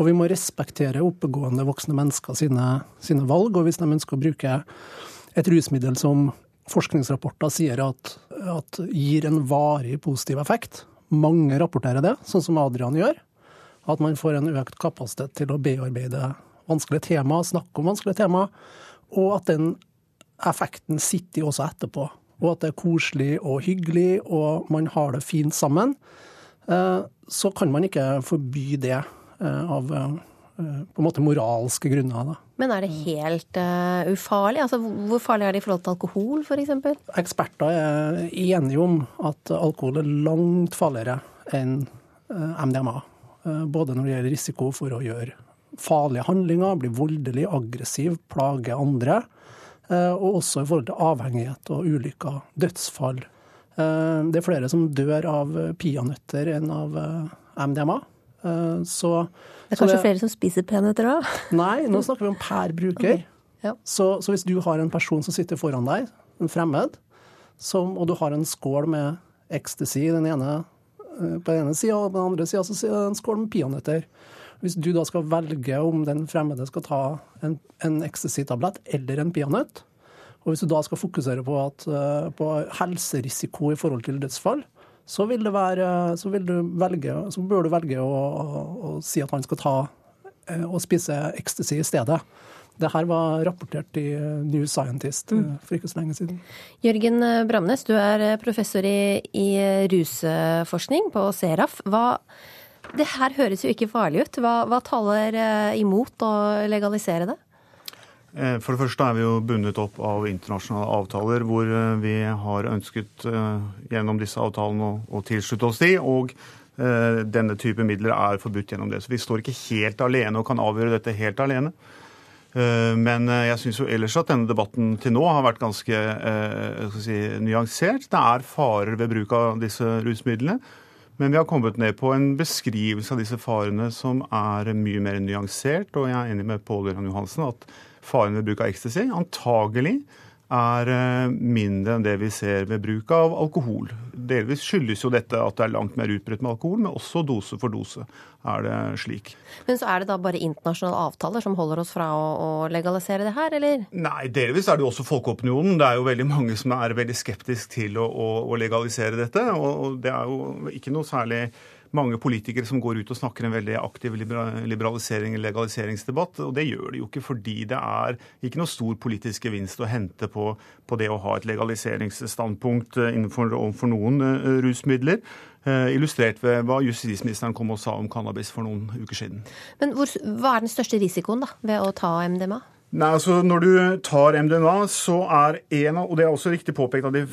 Og vi må respektere oppegående voksne mennesker sine, sine valg. Og hvis de ønsker å bruke et rusmiddel som forskningsrapporter sier at, at, gir en varig positiv effekt. Mange rapporterer det, sånn som Adrian gjør. At man får en økt kapasitet til å bearbeide vanskelige tema, snakke om vanskelige tema. Og at den effekten sitter også etterpå. Og at det er koselig og hyggelig, og man har det fint sammen. Eh, så kan man ikke forby det eh, av eh, på en måte moralske grunner. Da. Men er det helt uh, ufarlig? Altså, hvor farlig er det i forhold til alkohol f.eks.? Eksperter er enige om at alkohol er langt farligere enn uh, MDMA. Både når det gjelder risiko for å gjøre farlige handlinger, bli voldelig, aggressiv, plage andre. Og også i forhold til avhengighet og ulykker, dødsfall. Det er flere som dør av peanøtter enn av MDMA. Så det er kanskje det, flere som spiser peanøtter òg? Nei, nå snakker vi om per bruker. Okay. Ja. Så, så, hvis du har en person som sitter foran deg, en fremmed, som, og du har en skål med ecstasy den ene, eh, på den ene sida, og på den andre sida er det en skål med peanøtter. Hvis du da skal velge om den fremmede skal ta en, en ecstasy-tablett eller en peanøtt, og hvis du da skal fokusere på, at, eh, på helserisiko i forhold til dødsfall, så, vil det være, så, vil du velge, så bør du velge å, å, å si at han skal ta eh, og spise ecstasy i stedet. Det her var rapportert i New Scientist eh, for ikke så lenge siden. Jørgen Bramnes, du er professor i, i rusforskning på Seraf. Hva, det her høres jo ikke farlig ut. Hva, hva taler imot å legalisere det? Eh, for det første er vi jo bundet opp av internasjonale avtaler hvor eh, vi har ønsket eh, gjennom disse avtalene å, tilslutte oss de, og denne type midler er forbudt gjennom det. Så vi står ikke helt alene og kan avgjøre dette helt alene. Men jeg syns jo ellers at denne debatten til nå har vært ganske si, nyansert. Det er farer ved bruk av disse rusmidlene. Men vi har kommet ned på en beskrivelse av disse farene som er mye mer nyansert. Og jeg er enig med Pål Jørgen Johansen at faren ved bruk av ecstasy antagelig er eh, mindre enn det vi ser ved bruk av alkohol. Delvis skyldes jo dette at det er langt mer utbredt med alkohol, men også dose for dose er det slik. Men så er det da bare internasjonale avtaler som holder oss fra å, å legalisere det her, eller? Nei, delvis er det jo også folkeopinionen. Det er jo veldig mange som er veldig skeptisk til å, å, å legalisere dette. Og det er jo ikke noe særlig mange politikere som går ut og snakker en veldig aktiv liberalisering og legaliseringsdebatt. Og det gjør de jo ikke fordi det er ikke noe stor politisk gevinst å hente på, på det å ha et legaliseringsstandpunkt eh, innenfor for noen uh, rusmidler. Uh, illustrert ved hva justisministeren kom og sa om cannabis for noen uker siden. Men hvor, Hva er den største risikoen da, ved å ta MDMA? Nei, altså Når du tar MDMA, så er en av Og det er også riktig påpekt av de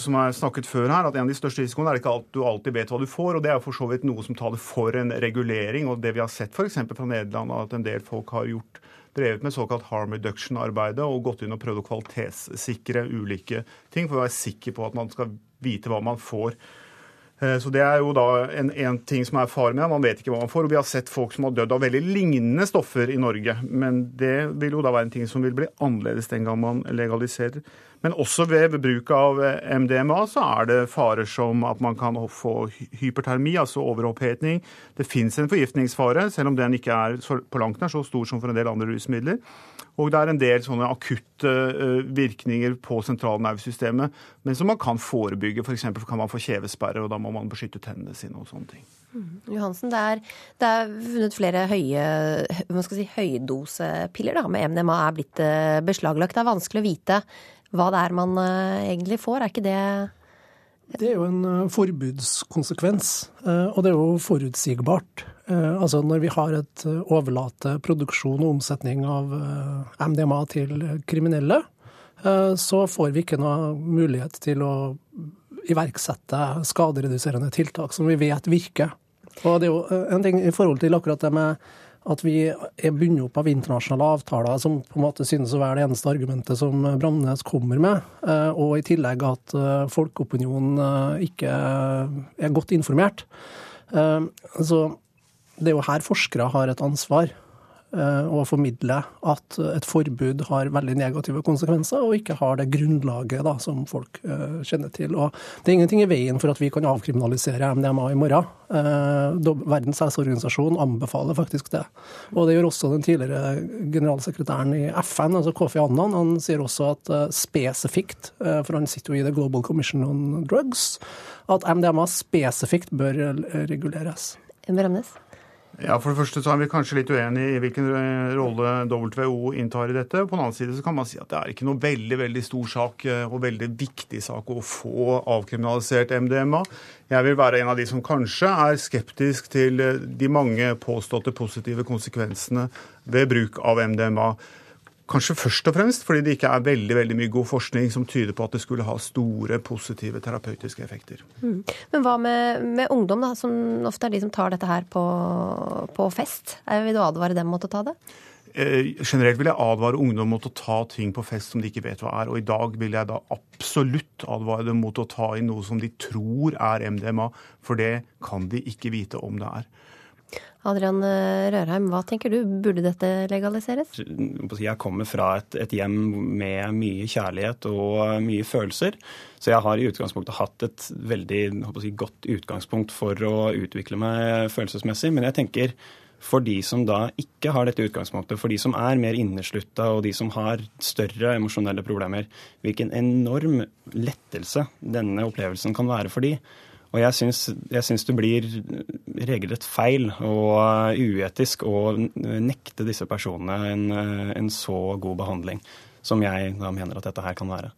som er snakket før her, at en av de største risikoene er ikke at du alltid vet hva du får. og Det er for så vidt noe som taler for en regulering. og Det vi har sett f.eks. fra Nederland, at en del folk har gjort drevet med såkalt harm reduction-arbeidet og gått inn og prøvd å kvalitetssikre ulike ting for å være sikker på at man skal vite hva man får. Eh, så Det er jo da en, en ting som er faren med Man vet ikke hva man får. og Vi har sett folk som har dødd av veldig lignende stoffer i Norge. Men det vil jo da være en ting som vil bli annerledes den gang man legaliserer. Men også ved bruk av eh, MDMA så er det farer som at man kan få hypertermi, altså overopphetning. Det fins en forgiftningsfare, selv om den ikke er på langt nær så stor som for en del andre rusmidler. Og det er en del sånne akutte eh, virkninger på sentralnervesystemet, men som man kan forebygge. F.eks. For kan man få kjevesperre, og da må man beskytte tennene sine og sånne ting. Mm. Johansen, det er, det er, funnet flere høye, si, høydosepiller da, med MDMA er blitt eh, beslaglagt. Det er vanskelig å vite hva det er man eh, egentlig får. Er ikke det det er jo en forbudskonsekvens, og det er jo forutsigbart. Eh, altså når vi har et eh, overlate produksjon og omsetning av eh, MDMA til kriminelle, så får vi ikke noe mulighet til å iverksette skadereduserende tiltak som vi vet virker. Og det er jo en ting i forhold til akkurat det med at vi er bundet opp av internasjonale avtaler, som på en måte synes å være det eneste argumentet som Bramnes kommer med, og i tillegg at folkeopinionen ikke er godt informert. Så det er jo her forskere har et ansvar eh, å formidle at et forbud har veldig negative konsekvenser, og ikke har det grunnlaget da, som folk uh, kjenner til. Og det er ingenting i veien for at vi kan avkriminalisere MDMA i morgen. Uh, Verdens helseorganisasjon anbefaler faktisk det. Og det gjør også den tidligere generalsekretæren i FN, altså Kofi Annan. Han sier også at spesifikt, for han sitter jo i The Global Commission on Drugs, at MDMA spesifikt bør reguleres. Bremnes? Ja, For det første så er vi kanskje litt uenige i hvilken rolle WHO inntar i dette. På den annen side så kan man si at det er ikke noe veldig veldig stor sak eh, og veldig viktig sak å få avkriminalisert MDMA. Jeg vil være en av de som kanskje er skeptisk til eh, de mange påståtte positive konsekvensene ved bruk av MDMA. Kanskje først og fremst fordi det ikke er veldig veldig mye god forskning som tyder på at det skulle ha store positive terapeutiske effekter. Mm. Men hva med, med, ungdom, da, som ofte er de som tar dette her på, på fest? Vil du advare dem mot å ta det? Eh, generelt vil jeg advare ungdom mot å ta ting på fest som de ikke vet hva er. Og i dag vil jeg da absolutt advare dem mot å ta inn noe som de tror er MDMA, for det kan de ikke vite om det er. Adrian eh, Rørheim, hva tenker du, burde dette legaliseres? Jeg kommer fra et, et, hjem med mye kjærlighet og mye følelser. Så jeg har i utgangspunktet hatt et veldig si, godt utgangspunkt for å utvikle meg følelsesmessig. Men jeg tenker for de som da ikke har dette utgangspunktet, for de som er mer inneslutta og de som har større emosjonelle problemer, hvilken enorm lettelse denne opplevelsen kan være for de. Og jeg syns, jeg syns det blir regelrett feil og uetisk å nekte disse personene en, en så god behandling som jeg da mener at dette her kan være.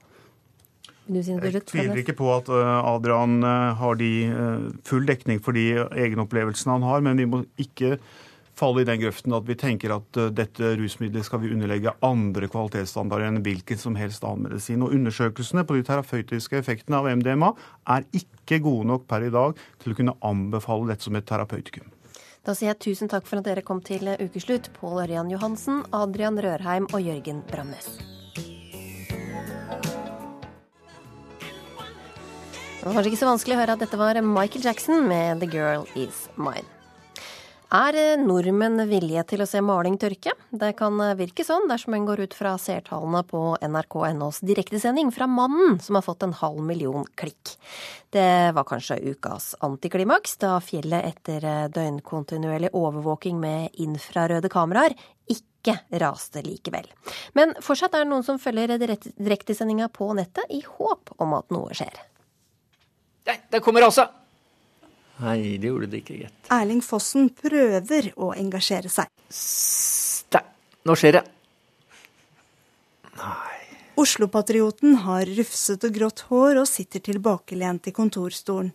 Jeg tviler ikke på at eh, Adrian eh, har de eh, full dekning for de egenopplevelsene han har, men vi må ikke falle i den grøften at vi tenker at dette rusmiddelet skal vi underlegge andre kvalitetsstandarder enn hvilken som helst annen medisin. Og undersøkelsene på de terapeutiske effektene av MDMA er ikke gode nok per i dag til å kunne anbefale dette som et terapeutikum. Da sier jeg tusen takk for at dere kom til ukeslutt, Pål Ørjan Johansen, Adrian Rørheim og Jørgen Brandnes. Det var kanskje ikke så vanskelig å høre at dette var Michael Jackson med 'The Girl Is Mine'. Er eh, nordmenn villige til å se maling tørke? Det kan eh, virke sånn dersom en går ut fra seertallene på nrk.nos direktesending fra mannen som har fått en halv million klikk. Det var kanskje ukas antiklimaks da fjellet etter eh, døgnkontinuerlig overvåking med infrarøde kameraer ikke raste likevel. Men fortsatt er det noen som følger direktesendinga på nettet i håp om at noe skjer. Nei, det kommer Asa! Nei, det gjorde det ikke, gitt. Erling Fossen prøver å engasjere seg. Stæ, Nå skjer det. Oslo-patrioten har rufset og grått hår og sitter tilbakelent i kontorstolen.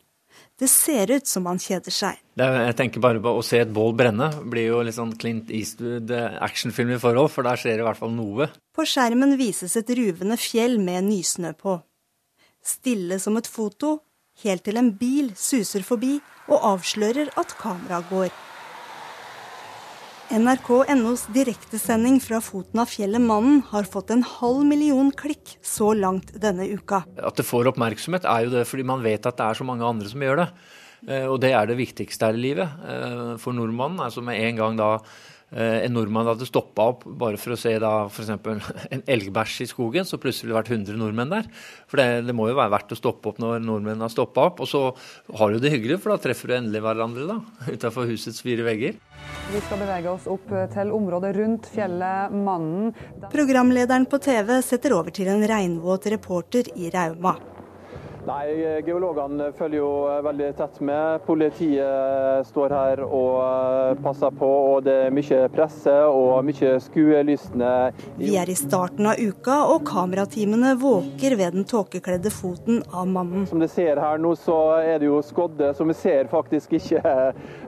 Det ser ut som han kjeder seg. Er, jeg tenker bare på Å se et bål brenne blir jo litt sånn Clint Eastwood eh, actionfilm i forhold, for der skjer det i hvert fall noe. På skjermen vises et ruvende fjell med nysnø på. Stille som et foto helt til en bil suser forbi og avslører at kameraet går. NRK.nos direktesending fra foten av fjellet Mannen har fått en halv million klikk så langt denne uka. At det får oppmerksomhet er jo det fordi man vet at det er så mange andre som gjør det. Eh, og det er det viktigste her i livet eh, for nordmannen. altså Med en gang da en nordmann hadde stoppa opp bare for å se da f.eks. [LAUGHS] en elgbæsj i skogen, så plutselig ville det vært 100 nordmenn der. For det, det, må jo være verdt å stoppe opp når nordmenn har stoppa opp. Og så har du det hyggelig, for da treffer du endelig hverandre da, [LAUGHS] utafor husets fire vegger. Vi skal bevege oss opp til området rundt fjellet Mannen. Programlederen på TV setter over til en regnvåt reporter i Rauma. Nei, Geologene følger jo veldig tett med. Politiet står her og eh, passer på. og Det er mye presse og mye skuelystne. Vi er i starten av uka, og kamerateamene våker ved den tåkekledde foten av mannen. Som dere ser her nå, så er det jo skodde, så vi ser faktisk ikke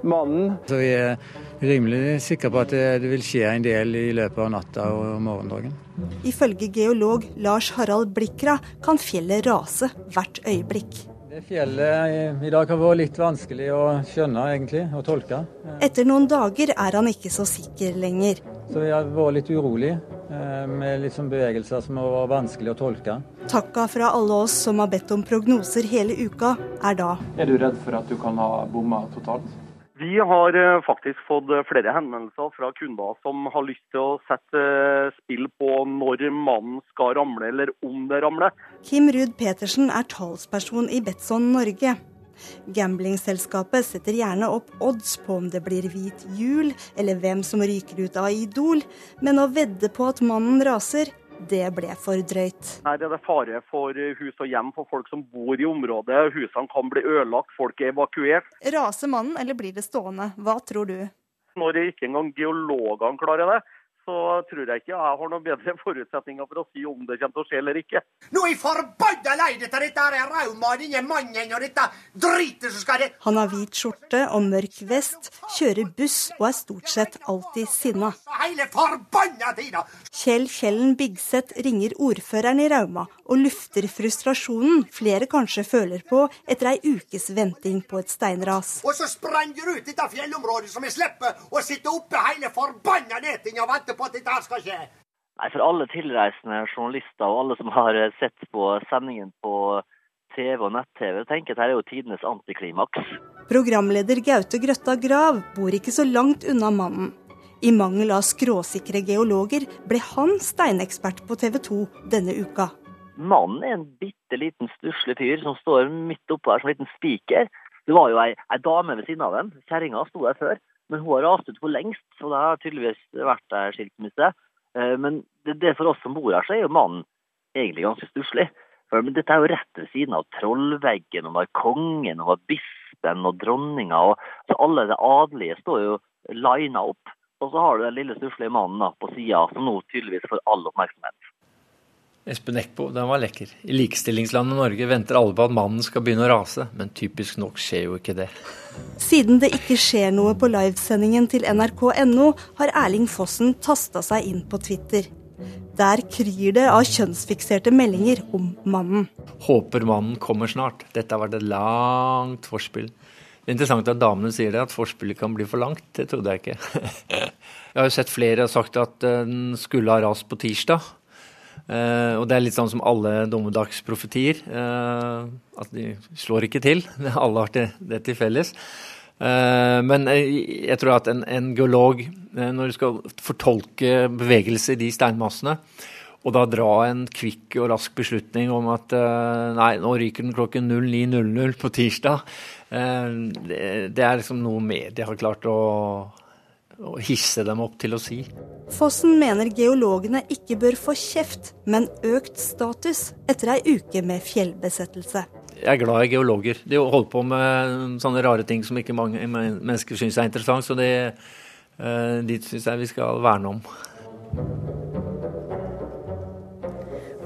mannen. Så vi er rimelig sikker på at det vil skje en del i løpet av natta og morgendagen. Ifølge geolog Lars Harald Blikra kan fjellet rase hvert øyeblikk. Det fjellet i dag har vært litt vanskelig å skjønne, egentlig, å tolke. Etter noen dager er han ikke så sikker lenger. Så vi har vært litt urolig, eh, med sånn bevegelser som har vært vanskelig å tolke. Takka fra alle oss som har bedt om prognoser hele uka, er da Er du redd for at du kan ha bomma totalt? Vi har eh, faktisk fått eh, flere henvendelser fra kunder som har lyst til å sette eh, spill på når mannen skal ramle, eller om det ramler. Kim Ruud Petersen er talsperson i Betson Norge. Gamblingselskapet setter gjerne opp odds på om det blir hvit jul, eller hvem som ryker ut av Idol, men å vedde på at mannen raser, det ble for drøyt. Her er det fare for hus og hjem for folk som bor i området. Husene kan bli ødelagt, folk er evakuert. Raser mannen, eller blir det stående? Hva tror du? Når ikke engang geologene klarer det, så tror jeg ikke jeg har noen bedre forutsetninger for å si om det kommer til å skje eller ikke. Nå er jeg forbanna lei dette, dette er Rauma, denne mannen og dette dritet som skal det Han har hvit skjorte og mørk vest, kjører buss og er stort sett alltid sinna. Hele forbanna tida! Kjell Kjellen Bigseth ringer ordføreren i Rauma og lufter frustrasjonen flere kanskje føler på etter ei ukes venting på et steinras. Og så sprenger du ut dette fjellområdet som jeg slipper å sitte oppe hele forbanna netinga og vente på at dette skal skje. Nei, For alle tilreisende journalister og alle som har sett på sendingen på TV og nett-TV, tenker at dette er jo tidenes antiklimaks. Programleder Gaute Grøtta Grav bor ikke så langt unna mannen. I mangel av skråsikre geologer ble han steinekspert på TV 2 denne uka. Mannen er en bitte liten stusslig fyr som står midt oppå her som en liten spiker. Det var jo ei, ei dame ved siden av ham, Kjerringa sto der før. Men hun har rast ut for lengst, så det har tydeligvis vært der skilsmisse. Eh, men det, det for oss som bor her, så er jo mannen egentlig ganske stusslig. Men dette er jo rett ved siden av trollveggen, og der kongen, og bispen og dronninga. og så Alle de adelige står jo lina opp. Og så har du den lille stusslige mannen da, på sida, som nå tydeligvis får all oppmerksomhet. Espen Eckbo, den var lekker. I likestillingslandet Norge venter alle på at mannen skal begynne å rase, men typisk nok skjer jo ikke det. Siden det ikke skjer noe på livesendingen til nrk.no, har Erling Fossen tasta seg inn på Twitter. Der kryr det av kjønnsfikserte meldinger om mannen. Håper mannen kommer snart. Dette har vært et langt forspill. Det er interessant at damene sier det, at forspillet kan bli for langt. Det trodde jeg ikke. [LAUGHS] Jeg har jo sett flere har sagt at den skulle ha rast på tirsdag. Uh, og det er litt sånn som alle dommedagsprofetier. Uh, at de slår ikke til. [LAUGHS] alle har det til felles. Uh, men jeg tror at en, en geolog, når du skal fortolke bevegelser i de steinmassene, og da dra en kvikk og rask beslutning om at nei, nå ryker den klokken 09.00 på tirsdag, det, det er liksom noe media har klart å å hisse dem opp til å si. Fossen mener geologene ikke bør få kjeft, men økt status etter ei uke med fjellbesettelse. Jeg er glad i geologer. De holder på med sånne rare ting som ikke mange mennesker syns er interessant, så det, eh, de syns jeg vi skal verne om.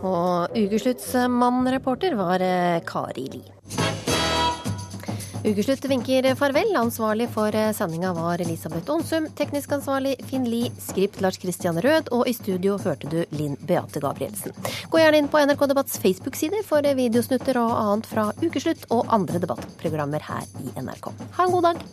Og ukesluttsmann-reporter var eh, Kari Li. Ukeslutt vinker farvel. Ansvarlig for sendinga var Elisabeth Aonsum. Teknisk ansvarlig Finn Lie. Skript Lars Christian Rød. Og i studio hørte du Linn Beate Gabrielsen. Gå gjerne inn på NRK Debatts Facebook-sider for videosnutter og annet fra Ukeslutt og andre debattprogrammer her i NRK. Ha en god dag.